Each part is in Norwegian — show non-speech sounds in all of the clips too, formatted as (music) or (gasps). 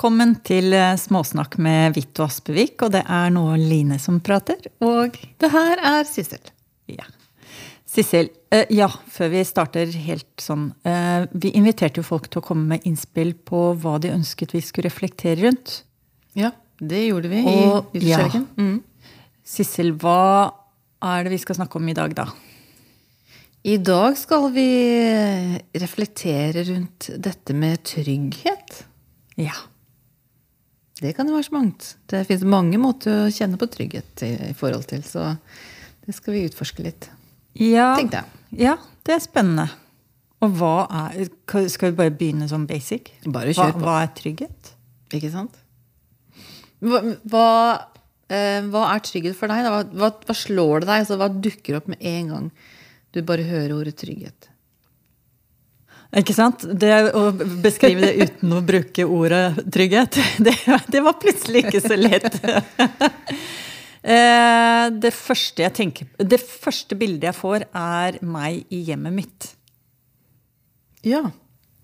Velkommen til eh, Småsnakk med Vitto Aspevik. Og det er nå Line som prater. Og Det her er Sissel. ja. Sissel, eh, ja, før vi starter helt sånn. eh, Vi inviterte jo folk til å komme med innspill på hva de ønsket vi skulle reflektere rundt. Ja, det gjorde vi Og- i nyttårshelgen. Mm. Sissel, hva er det vi skal snakke om i dag, da? I dag skal vi reflektere rundt dette med trygghet. Ja. Det kan jo være så mangt. Det finnes mange måter å kjenne på trygghet i, i forhold til, så det skal vi utforske litt. Ja, Tenkte jeg. ja, det er spennende. Og hva er Skal vi bare begynne sånn basic? Bare Hva, kjør på. hva er trygghet? Ikke sant? Hva, hva, eh, hva er trygghet for deg? Hva, hva, hva slår det deg? Altså, hva dukker opp med en gang du bare hører ordet trygghet? Ikke sant? Det Å beskrive det uten å bruke ordet trygghet, (laughs) det, det var plutselig ikke så lett. (laughs) Eh, Det første, jeg tenker, det første bildet jeg får, er meg i hjemmet mitt. Ja.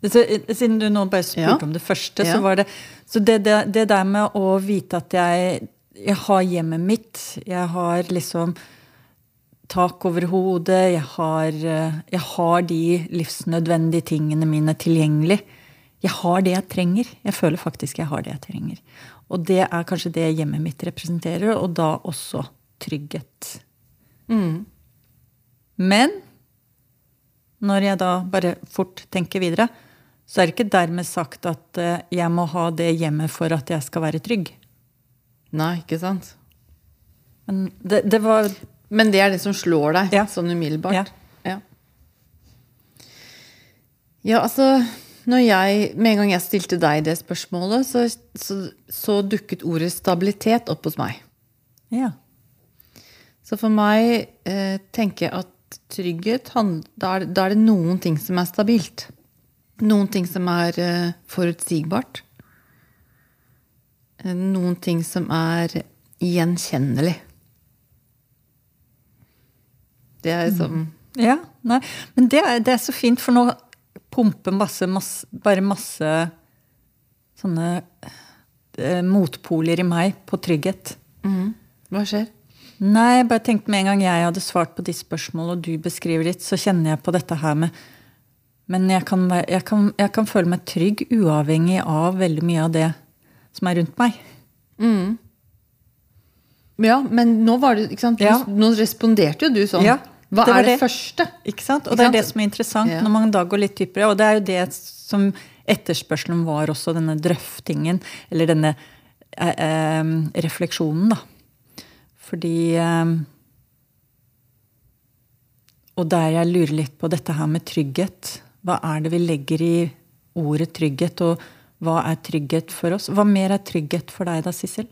Så, eh, Siden du nå bare spurte Ja. om det første, så var det Så det, det, det der med å vite at jeg, jeg har hjemmet mitt, jeg har liksom tak over hodet, jeg har, eh, jeg har de livsnødvendige tingene mine tilgjengelig. Jeg har det jeg trenger. Jeg føler faktisk jeg har det jeg trenger. Og det er kanskje det hjemmet mitt representerer, og da også trygghet. Mm. Men når jeg da bare fort tenker videre, så er det ikke dermed sagt at eh, jeg må ha det hjemmet for at jeg skal være trygg. Nei, ikke sant? Men det, det var Men det er det som slår deg Ja. sånn umiddelbart? Ja. Ja. Ja, altså når jeg, Med en gang jeg stilte deg det spørsmålet, så, så, så dukket ordet stabilitet opp hos meg. Ja. Så for meg eh, tenker jeg at trygghet da, er, da er det noen ting som er stabilt. Noen ting som er eh, forutsigbart. Eh, Noen ting som er gjenkjennelig. Det er liksom ja nei, men det er, det er så fint, for nå pumper masse, masse bare masse sånne eh, motpoler i meg på trygghet. Hva skjer? Nei, jeg bare tenkte med en gang jeg hadde svart på de spørsmålene, og du beskriver ditt, så kjenner jeg på dette her med Men jeg kan, jeg, kan, jeg kan føle meg trygg uavhengig av veldig mye av det som er rundt meg. Ja, men nå var det ikke sant? Ja. Nå responderte jo du sånn. Ja, Hva det er det, det. første? Ikke sant? Og Ikke det er det som er interessant Ja. når man da går litt dypere. Og det er jo det som etterspørselen var også, denne drøftingen, eller denne eh, eh, refleksjonen, da. Fordi eh, Og der jeg lurer litt på dette her med trygghet. Hva er det vi legger i ordet trygghet, og hva er trygghet for oss? Hva mer er trygghet for deg da, Sissel?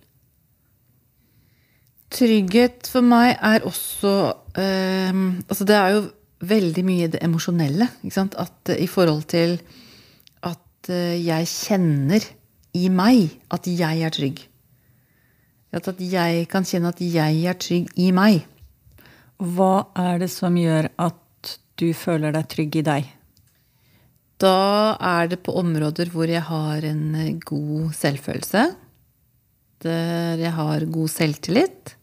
Trygghet for meg er også eh, Altså, det er jo veldig mye det emosjonelle. At eh, i forhold til at eh, jeg kjenner i meg at jeg er trygg. At, at jeg kan kjenne at jeg er trygg i meg. Hva er det som gjør at du føler deg trygg i deg? Da er det på områder hvor jeg har en eh, god selvfølelse. Der jeg har god selvtillit.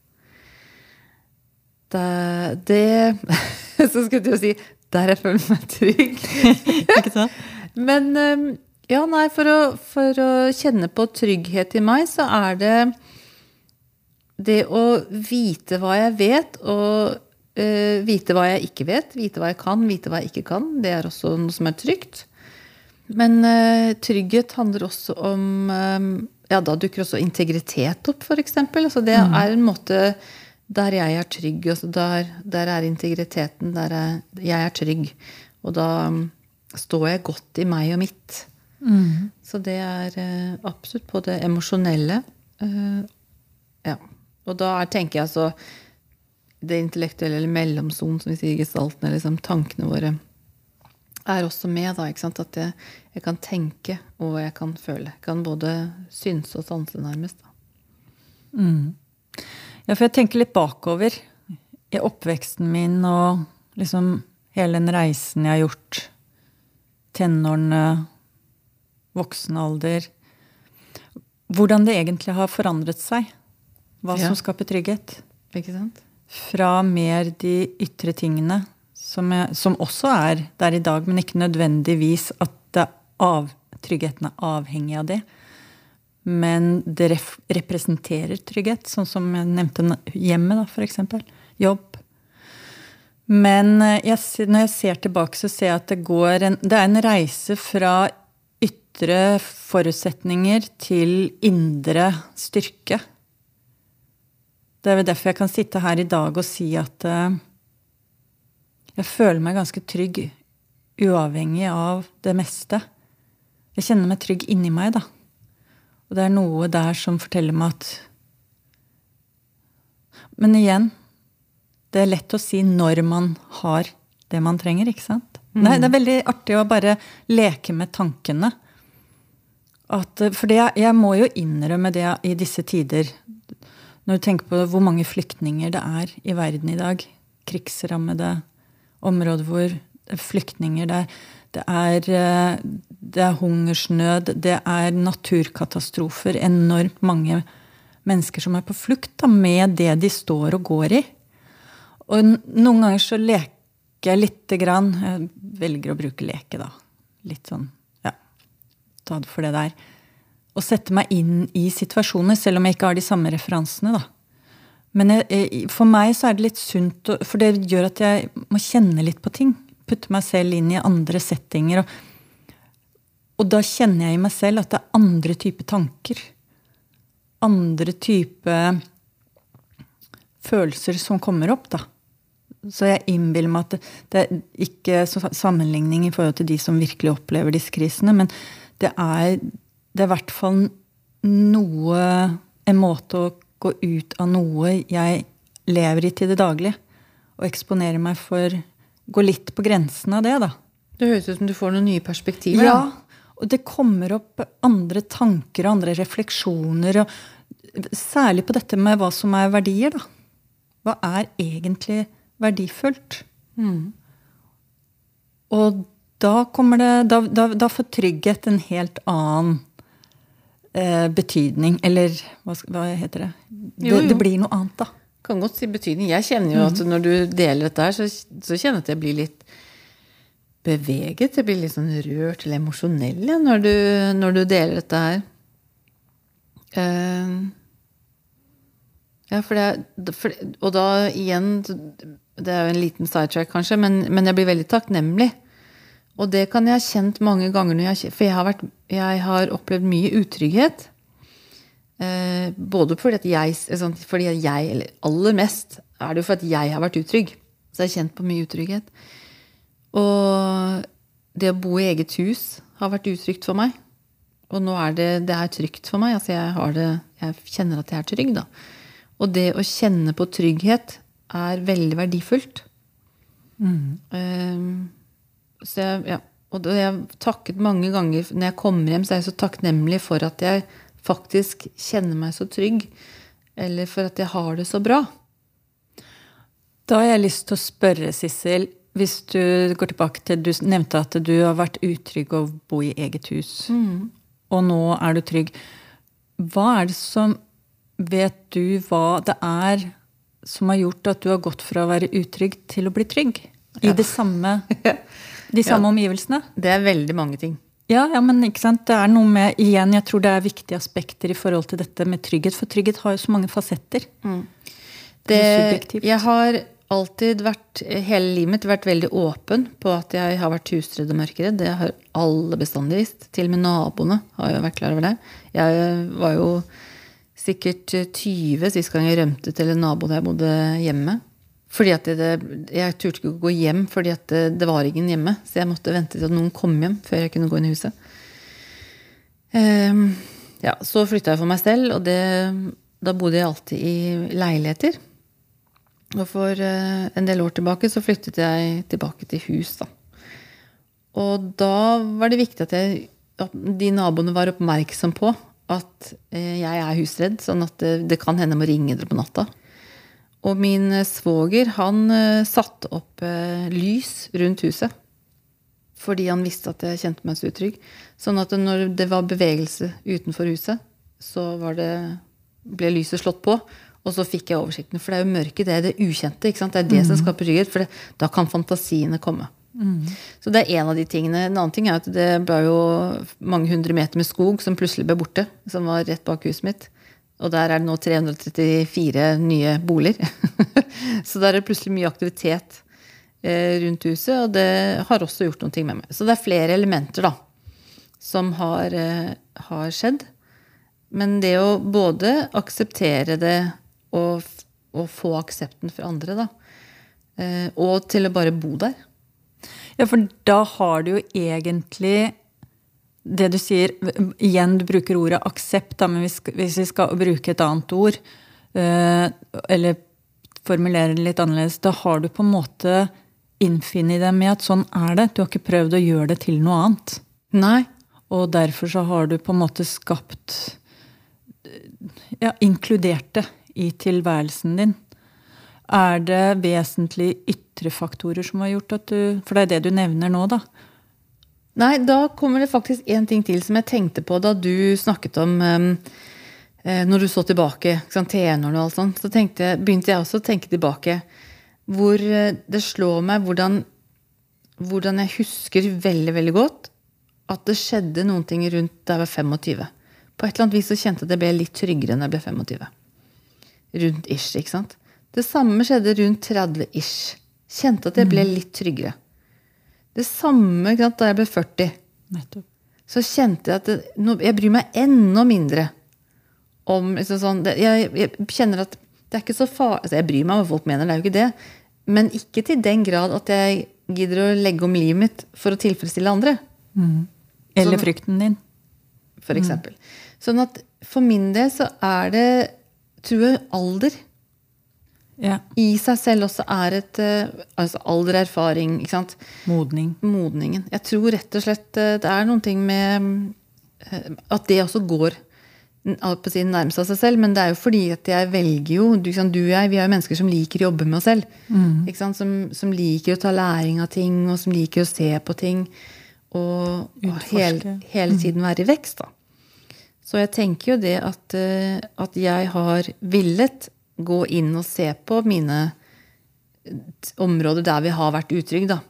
Det, det (laughs) Så skulle du jo si der jeg føler meg trygg. (laughs) Ikke sant? (laughs) Men eh, ja, nei, for å, for å kjenne på trygghet i meg, så er det det å vite hva jeg vet, og uh, vite hva jeg ikke vet. Vite hva jeg kan, vite hva jeg ikke kan. Det er også noe som er trygt. Men uh, trygghet handler også om um, Ja, da dukker også integritet opp, f.eks. Altså det er en måte der jeg er trygg. Altså der, der er integriteten. Der er, jeg er trygg. Og da mm, står jeg godt i meg og mitt. Så det er eh, absolutt på det emosjonelle. Eh, ja. Og da er, tenker jeg altså det intellektuelle, eller mellomsonen, som vi sier i gestalten, eller liksom tankene våre, er også med. da, ikke sant? At jeg, jeg kan tenke, og jeg kan føle. Jeg kan både synse og sanse, nærmest. da. Ja, for jeg tenker litt bakover i oppveksten min og liksom hele den reisen jeg har gjort. Tenårene, voksen alder. hvordan det egentlig har forandret seg. Hva Ja. som skaper trygghet. Ikke sant? Fra mer de ytre tingene, som, jeg, som også er der i dag, men ikke nødvendigvis at av, tryggheten er avhengig av det. Men det representerer trygghet, sånn som jeg nevnte hjemmet, eksempel. Jobb. Men eh, jeg, når jeg ser tilbake, så ser jeg at det går en Det er en reise fra ytre forutsetninger til indre styrke. Det er vel derfor jeg kan sitte her i dag og si at eh, jeg føler meg ganske trygg uavhengig av det meste. Jeg kjenner meg trygg inni meg, da. Og det er noe der som forteller meg at Men igjen, det er lett å si når man har det man trenger, ikke sant? Nei, det er veldig artig å bare leke med tankene. At, for det, jeg må jo innrømme det i disse tider. Når du tenker på hvor mange flyktninger det er i verden i dag. Krigsrammede områder hvor er flyktninger det er, det er, eh, det er hungersnød, det er naturkatastrofer. Enormt mange mennesker som er på flukt da, med det de står og går i. Og noen ganger så leker jeg lite grann. Jeg velger å bruke leke, da. Litt sånn, ja. Ta det for det der. Og sette meg inn i situasjoner, selv om jeg ikke har de samme referansene, da. Men jeg, jeg, for meg så er det litt sunt, for det gjør at jeg må kjenne litt på ting. Putte meg selv inn i andre settinger. Og, og da kjenner jeg i meg selv at det er andre typer tanker. Andre typer følelser som kommer opp, da. Så jeg innbiller meg at det, det er ikke sammenligning i forhold til de som virkelig opplever disse krisene, men det er, det er i hvert fall noe En måte å gå ut av noe jeg lever i til det daglige. Og eksponere meg for Gå litt på grensen av det, da. Det høres ut som du får noen nye perspektiver. Ja, da. og det kommer opp andre tanker og andre refleksjoner. Og særlig på dette med hva som er verdier, da. Hva er egentlig verdifullt? Og da kommer det Da, da, da får trygghet en helt annen eh, betydning. Eller hva, hva heter det? det? Jo, jo. Det blir noe annet, da. Kan godt si betydning. Jeg kjenner jo at når du deler dette her, så, så kjenner jeg at jeg blir litt beveget. Jeg blir litt sånn rørt eller emosjonell ja, når, du, når du deler dette her. Uh, ja, for det, for, og da igjen Det er jo en liten sidetrack, kanskje, men, men jeg blir veldig takknemlig. Og det kan jeg ha kjent mange ganger, jeg, for jeg har, vært, jeg har opplevd mye utrygghet. Eh, både fordi at jeg, sånn, fordi at jeg Eller aller mest er det jo fordi jeg har vært utrygg. Så jeg har kjent på mye utrygghet. Og det å bo i eget hus har vært utrygt for meg. Og nå er det, det er trygt for meg. Altså jeg, har det, jeg kjenner at jeg er trygg, da. Og det å kjenne på trygghet er veldig verdifullt. Eh, så jeg, ja. Og jeg har takket mange ganger når jeg kommer hjem, så er jeg så takknemlig for at jeg faktisk kjenner meg så trygg. Eller for at jeg har det så bra. Da har jeg lyst til å spørre, Sissel, hvis du går tilbake til Du nevnte at du har vært utrygg og bo i eget hus. Og nå er du trygg. Hva er det som Vet du hva det er som har gjort at du har gått fra å være utrygg til å bli trygg? I det samme, (laughs) de samme omgivelsene? Det er veldig mange ting. Ja, ja, men ikke sant? det er noe med Igjen, jeg tror det er viktige aspekter i forhold til dette med trygghet. For trygghet har jo så mange fasetter. Det, subjektivt. jeg har alltid vært, hele livet mitt vært veldig åpen på at jeg har vært husredd og mørkeredd. Det har alle bestandig visst. Til og med naboene har jo vært klar over det. Jeg var jo sikkert 20 sist gang jeg rømte til en nabo da jeg bodde hjemme. Fordi at det, Jeg turte ikke å gå hjem fordi at det, det var ingen hjemme. Så jeg måtte vente til at noen kom hjem før jeg kunne gå inn i huset. Um, ja, Så flytta jeg for meg selv, og det, da bodde jeg alltid i leiligheter. Og for uh, en del år tilbake så flyttet jeg tilbake til hus, da. Og da var det viktig at, jeg, at de naboene var oppmerksom på at uh, jeg er husredd, sånn at det, det kan hende jeg må ringe dere på natta. Og min svoger, han eh, satte opp eh, lys rundt huset. Fordi han visste at jeg kjente meg så utrygg. Sånn at når det var bevegelse utenfor huset, så var det, ble lyset slått på. Og så fikk jeg oversikten. For det er jo mørket, det er det ukjente. ikke sant? Det er det som skaper trygghet. For det, da kan fantasiene komme. Så det er en av de tingene. En annen ting er at det ble jo mange hundre meter med skog som plutselig ble borte. Som var rett bak huset mitt. Og der er det nå 334 nye boliger. (laughs) så der er det plutselig mye aktivitet eh, rundt huset, og det har også gjort noe med meg. Så det er flere elementer da, som har, eh, har skjedd. Men det å både akseptere det og, og få aksepten fra andre, da. eh, Og til å bare bo der. Ja, for da har du jo egentlig det du sier Igjen, du bruker ordet aksept, da, men hvis, hvis vi skal bruke et annet ord, eh, eller formulere det litt annerledes, da har du på en måte innfunnet deg med at sånn er det. Du har ikke prøvd å gjøre det til noe annet. Nei. Og derfor så har du på en måte skapt Ja, inkludert det i tilværelsen din. Er det vesentlige ytre faktorer som har gjort at du For det er det du nevner nå, da. Nei, da kommer det faktisk en ting til som jeg tenkte på da du snakket om um, Når du så tilbake, tenårene og alt sånt, så tenkte, begynte jeg også å tenke tilbake. Hvor eh, det slår meg hvordan, hvordan jeg husker veldig, veldig godt at det skjedde noen ting rundt da jeg var 25. På et eller annet vis så kjente jeg at jeg ble litt tryggere når jeg ble 25. Rundt ish, ikke sant? Det samme skjedde rundt 30 ish. Kjente at jeg ble litt tryggere. Det samme da jeg ble 40. Nettopp. Så kjente jeg at det, jeg bryr meg enda mindre om liksom sånn, det, jeg, jeg kjenner at det er ikke så farlig altså Jeg bryr meg om hva folk mener, det er jo ikke det. Men ikke til den grad at jeg gidder å legge om livet mitt for å tilfredsstille andre. Eller Sånn- frykten din. For eksempel. Sånn at for min del så er det, tror jeg, alder Ja. i seg selv også er et eh, Altså alder, erfaring, ikke sant. Modning. modningen. Jeg tror rett og slett eh, det er noen ting med eh, At det også går på si nærmest av seg selv, men det er jo fordi at jeg velger jo Du, sant, du og jeg vi er jo mennesker som liker å jobbe med oss selv. Ikke sant? Som, som liker å ta læring av ting, og som liker å se på ting. Og, og hele, hele tiden være i vekst, da. Så jeg tenker jo det at, at jeg har villet gå inn og se på mine områder der vi har vært utrygge, da.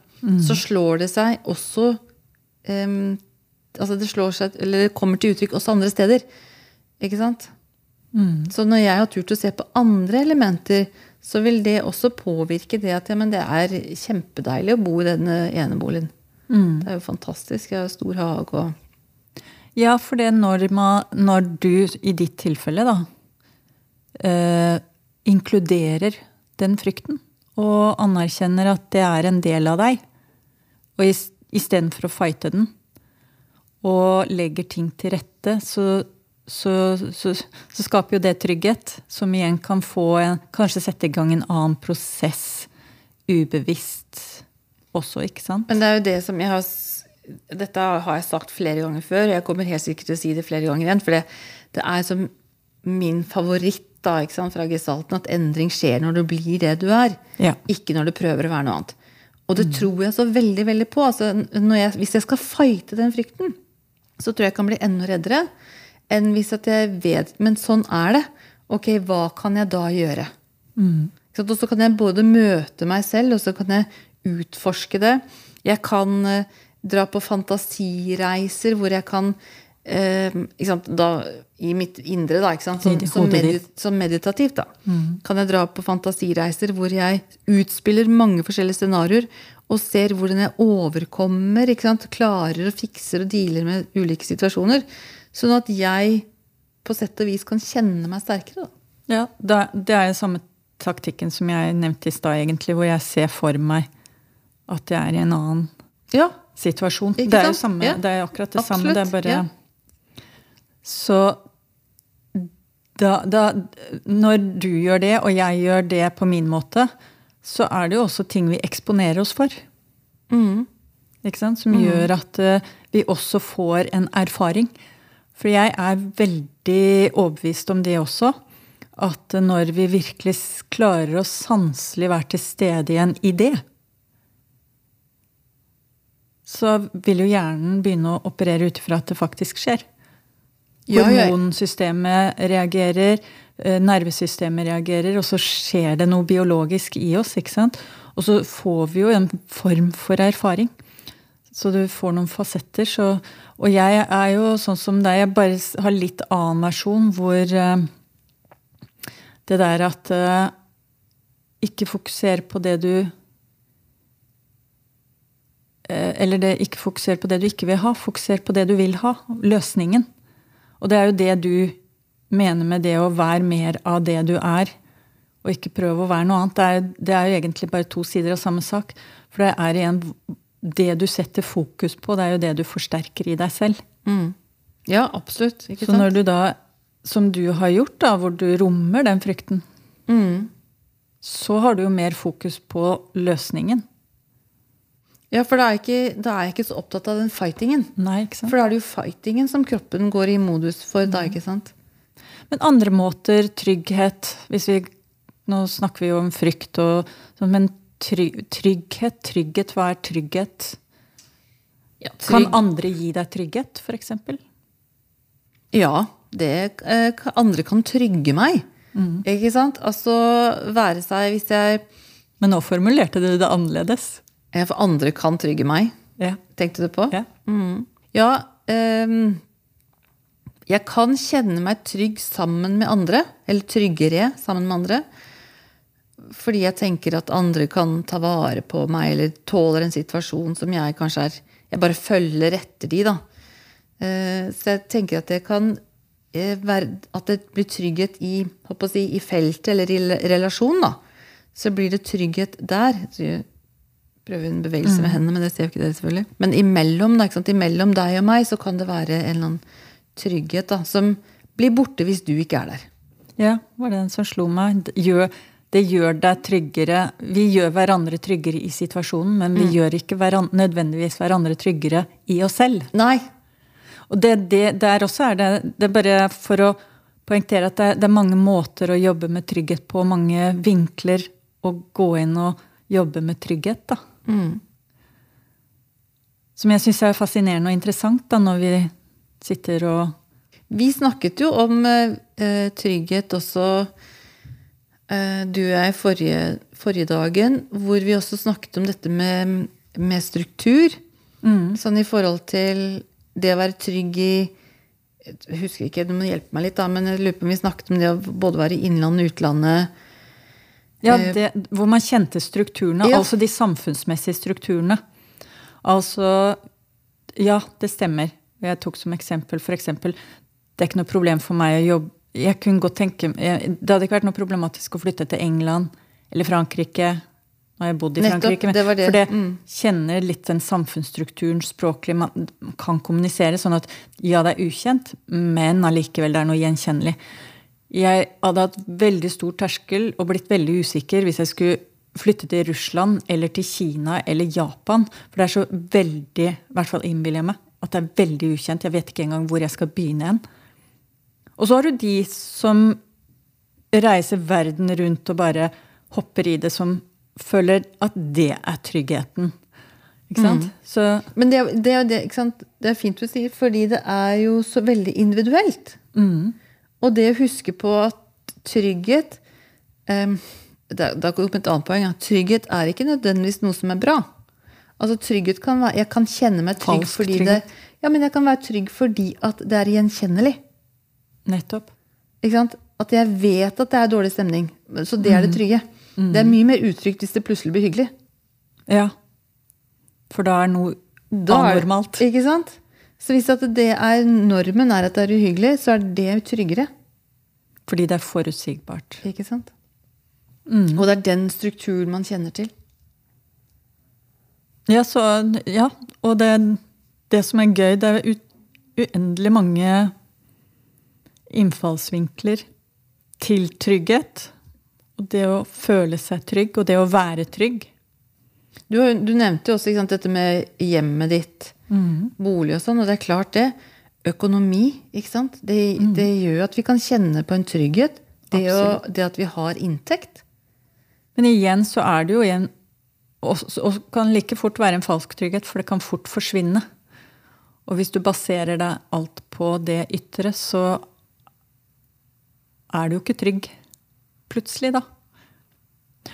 Så slår det seg også um, Altså det slår seg, eller det kommer til uttrykk også andre steder. Ikke sant? Så når jeg har turt å se på andre elementer, så vil det også påvirke det at ja, men det er kjempedeilig å bo i denne eneboligen. Det er jo fantastisk. Jeg har stor hage og Ja, for det når, man, når du, i ditt tilfelle, da, eh, inkluderer den frykten, og anerkjenner at det er en del av deg, og is- istedenfor å fighte den, og legger ting til rette, så, så, så, så skaper jo det trygghet, som igjen kan få kanskje sette i gang en annen prosess ubevisst også, ikke sant? Men det er jo det som jeg har Dette har jeg sagt flere ganger før, og jeg kommer helt sikkert til å si det flere ganger igjen. For det, det er som min favoritt da, ikke sant, fra gestalten at endring skjer når du blir det du er. Ja. Ikke når du prøver å være noe annet. Og det tror jeg så veldig veldig på. Altså, når jeg, hvis jeg skal fighte den frykten, så tror jeg jeg kan bli enda reddere enn hvis at jeg vet Men sånn er det. Ok, hva kan jeg da gjøre? Mm. Og så kan jeg både møte meg selv, og så kan jeg utforske det. Jeg kan eh, dra på fantasireiser hvor jeg kan sant? Da, I mitt indre, da? Som, som, hodet medi som meditativt. da. Kan jeg dra på fantasireiser hvor jeg utspiller mange forskjellige scenarioer og ser hvordan jeg overkommer, klarer og fikser og dealer med ulike situasjoner. Sånn at jeg på sett og vis kan kjenne meg sterkere. da. Ja, det er jo samme taktikken som jeg nevnte i stad, egentlig, hvor jeg ser for meg at jeg er i en annen Ja, situasjon. Det er jo samme, Ja. det er akkurat det samme. Det er bare ja. Så da, da Når du gjør det, og jeg gjør det på min måte, så er det jo også ting vi eksponerer oss for. Mm. Ikke sant? Som gjør at uh, vi også får en erfaring. For jeg er veldig overbevist om det også. At når vi virkelig klarer å sanselig være til stede i en idé, så vil jo hjernen begynne å operere ut ifra at det faktisk skjer. Hormonsystemet reagerer, eh, nervesystemet reagerer, og så skjer det noe biologisk i oss. ikke sant? Og så får vi jo en form for erfaring. Så du får noen fasetter. Så, og jeg er jo sånn som deg, jeg bare har litt annen versjon hvor eh, det der at eh, ikke fokuser på det du Eller det ikke fokuser på det du ikke vil ha, fokuser på det du vil ha. Løsningen. Og det er jo det du mener med det å være mer av det du er, og ikke prøve å være noe annet. Det er, det er jo egentlig bare to sider av samme sak. For det er igjen det du setter fokus på, det er jo det du forsterker i deg selv. Ja, absolutt. Ikke Så når du da, som du har gjort, da, hvor du rommer den frykten, Mm. så har du jo mer fokus på løsningen. Ja, for da er, jeg ikke, da er jeg ikke så opptatt av den fightingen. Nei, ikke sant? For da er det jo fightingen som kroppen går i modus for da, ikke sant? Men andre måter, trygghet hvis vi, Nå snakker vi jo om frykt og sånn, men try- trygghet, trygghet, hva er trygghet? Kan andre gi deg trygghet, f.eks.? Ja, det eh, andre kan trygge meg. Ikke sant? Altså være seg hvis jeg Men nå formulerte du det annerledes. Ja, For andre kan trygge meg. Ja. Tenkte du på? ja. Ja, um, jeg kan kjenne meg trygg sammen med andre. Eller tryggere sammen med andre. Fordi jeg tenker at andre kan ta vare på meg eller tåler en situasjon som jeg kanskje er Jeg bare følger etter de, da. Eh, Så jeg tenker at det kan eh, være At det blir trygghet i, si, i feltet eller i relasjonen relasjon, da. Så blir det trygghet der. Så prøver en bevegelse med hendene, men det ser jo ikke dere selvfølgelig. Men imellom, da, ikke sant? imellom deg og meg så kan det være en eller annen trygghet da, som blir borte hvis du ikke er der. Ja, var det den som slo meg. Gjør, det gjør deg tryggere. Vi gjør hverandre tryggere i situasjonen, men vi gjør ikke hverandre, nødvendigvis hverandre tryggere i oss selv. Nei. Og det, det, der også er det, det er bare for å poengtere at det, det er mange måter å jobbe med trygghet på, mange vinkler å gå inn og jobbe med trygghet, da. Som jeg syns er fascinerende og interessant da, når vi sitter og Vi snakket jo om eh, trygghet også, eh, du og jeg, forrige, forrige dagen, hvor vi også snakket om dette med, med struktur. Sånn i forhold til det å være trygg i Jeg husker ikke, du må hjelpe meg litt, da, men jeg lurer på om vi snakket om det å både være i innlandet og utlandet. Ja, det, hvor man kjente strukturene, Ja. altså de samfunnsmessige strukturene. Altså Ja, det stemmer. Jeg tok som eksempel f.eks. Det er ikke noe problem for meg å jobbe jeg kunne godt tenke, jeg, Det hadde ikke vært noe problematisk å flytte til England eller Frankrike. Nå har jeg bodd i Nettopp, Frankrike, men det det. for det Mm. kjenner litt den samfunnsstrukturen språklig. Man kan kommunisere sånn at ja, det er ukjent, men allikevel det er noe gjenkjennelig. Jeg hadde hatt veldig stor terskel og blitt veldig usikker hvis jeg skulle flytte til Russland eller til Kina eller Japan. For det er så veldig, i hvert fall innbiller jeg meg, at det er veldig ukjent. Jeg vet ikke engang hvor jeg skal begynne hen. Og så har du de som reiser verden rundt og bare hopper i det, som føler at det er tryggheten. Ikke sant? Så Men det, det, det, ikke sant? det er fint du sier, fordi det er jo så veldig individuelt. Og det å huske på at trygghet um, Da da kommer et annet poeng. Ja. trygghet er ikke nødvendigvis noe som er bra. Altså trygghet kan være, Jeg kan kjenne meg trygg Falsk fordi trygghet. det Ja, men jeg kan være trygg fordi at det er gjenkjennelig. nettopp. Ikke sant? At jeg vet at det er dårlig stemning. Så det er det trygge. Det er mye mer utrygt hvis det plutselig blir hyggelig. Ja. For da er noe Da anormalt. Ikke sant? Så hvis at det er normen er at det er uhyggelig, så er det tryggere. Fordi det er forutsigbart. Ikke sant? Og det er den strukturen man kjenner til. Ja, så, ja. og det, det som er gøy, det er ut, uendelig mange innfallsvinkler til trygghet. Og det å føle seg trygg, og det å være trygg. Du, du nevnte jo også ikke sant, dette med hjemmet ditt, bolig og sånn, og det er klart det. Økonomi, ikke sant. Det, det gjør jo at vi kan kjenne på en trygghet. Det, å, det at vi har inntekt. Men igjen så er det jo igjen og, og kan like fort være en falsk trygghet, for det kan fort forsvinne. Og hvis du baserer deg alt på på det ytre, så er du jo ikke trygg plutselig, da.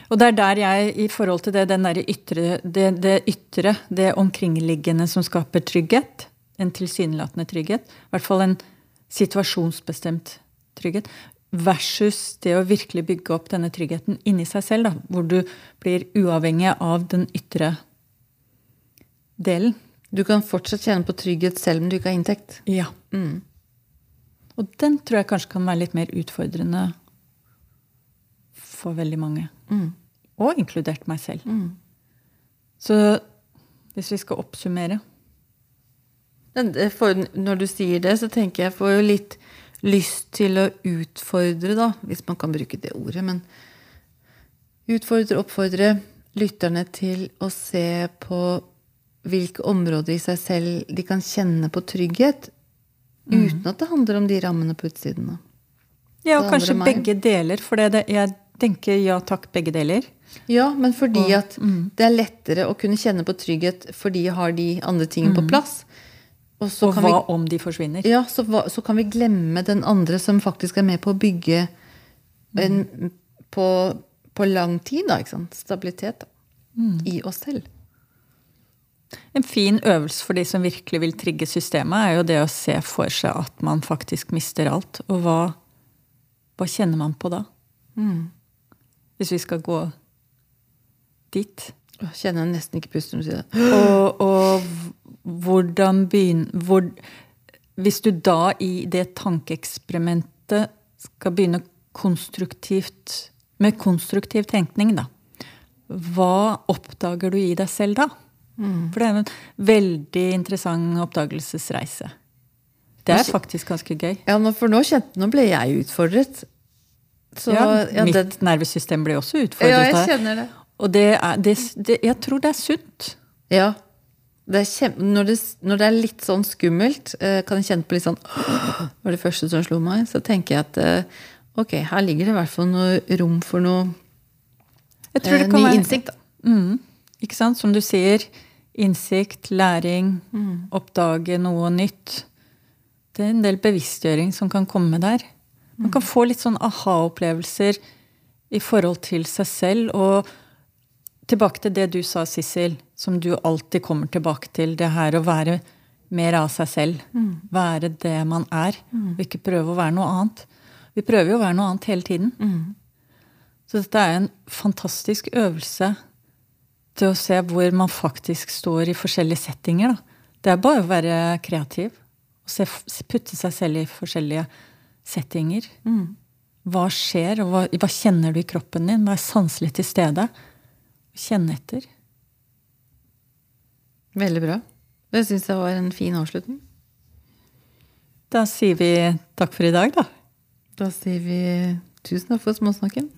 Og det er der jeg, i forhold til det, ytre, det, det ytre, det omkringliggende som skaper trygghet, en tilsynelatende trygghet, i hvert fall en situasjonsbestemt trygghet, versus det å virkelig bygge opp denne tryggheten inni seg selv, da, hvor du blir uavhengig av den ytre delen. Du kan fortsatt kjenne på trygghet selv om du ikke har inntekt. Ja. Mm. Og den tror jeg kanskje kan være litt mer utfordrende for veldig mange. Mm. Og inkludert meg selv. Mm. Så hvis vi skal oppsummere For når du sier det, så tenker jeg får jo litt lyst til å utfordre, da, hvis man kan bruke det ordet. Men utfordre, oppfordre lytterne til å se på hvilke områder i seg selv de kan kjenne på trygghet. Uten at det handler om de rammene på utsiden. Ja, og kanskje begge deler, for det, det, jeg tenker ja takk, begge deler. Ja, men fordi Og- at det er lettere å kunne kjenne på trygghet fordi jeg har de andre tingene på plass. Og så Og kan hva vi om de forsvinner? Ja, så, så kan vi glemme den andre som faktisk er med på å bygge en, på, på lang tid, da, ikke sant? Stabilitet da, i oss selv. En fin øvelse for de som virkelig vil trigge systemet, er jo det å se for seg at man faktisk mister alt. Og hva, hva kjenner man på da? Hvis vi skal gå dit. Jeg Kjenner jeg nesten ikke pusten når du sier det. (gasps) Og, og hvordan begynne hvor, Hvis du da i det tankeeksperimentet skal begynne konstruktivt med konstruktiv tenkning, da. Hva oppdager du i deg selv da? For det er en veldig interessant oppdagelsesreise. Det er faktisk ganske gøy. Ja, for nå kjente Nå ble jeg utfordret. Så, ja, ja, mitt det, nervesystem blir også utfordret. ja, jeg kjenner det. Og det er, det, det, jeg tror det er sunt. Ja. Det er kjem, når, det, når det er litt sånn skummelt, eh, kan jeg kjenne på litt sånn var det første som slo meg. Så tenker jeg at eh, ok, her ligger det i hvert fall noe rom for noe Jeg tror eh, det kan ny innsikt. Da. Mm, ikke sant? Som du sier, innsikt, læring, oppdage noe nytt. Det er en del bevisstgjøring som kan komme der. Man kan få litt sånn aha-opplevelser i forhold til seg selv. Og tilbake til det du sa, Sissel, som du alltid kommer tilbake til. Det her å være mer av seg selv. Være det man er, og ikke prøve å være noe annet. Vi prøver jo å være noe annet hele tiden. Så dette er en fantastisk øvelse til å se hvor man faktisk står i forskjellige settinger. Da. Det er bare å være kreativ og putte seg selv i forskjellige settinger. Hva skjer, og hva, hva kjenner du i kroppen din? Vær sanselig til stede. Kjenne etter. Veldig bra. Det syns jeg var en fin avslutning. Da sier vi takk for i dag, da. Da sier vi tusen takk for småsnakken.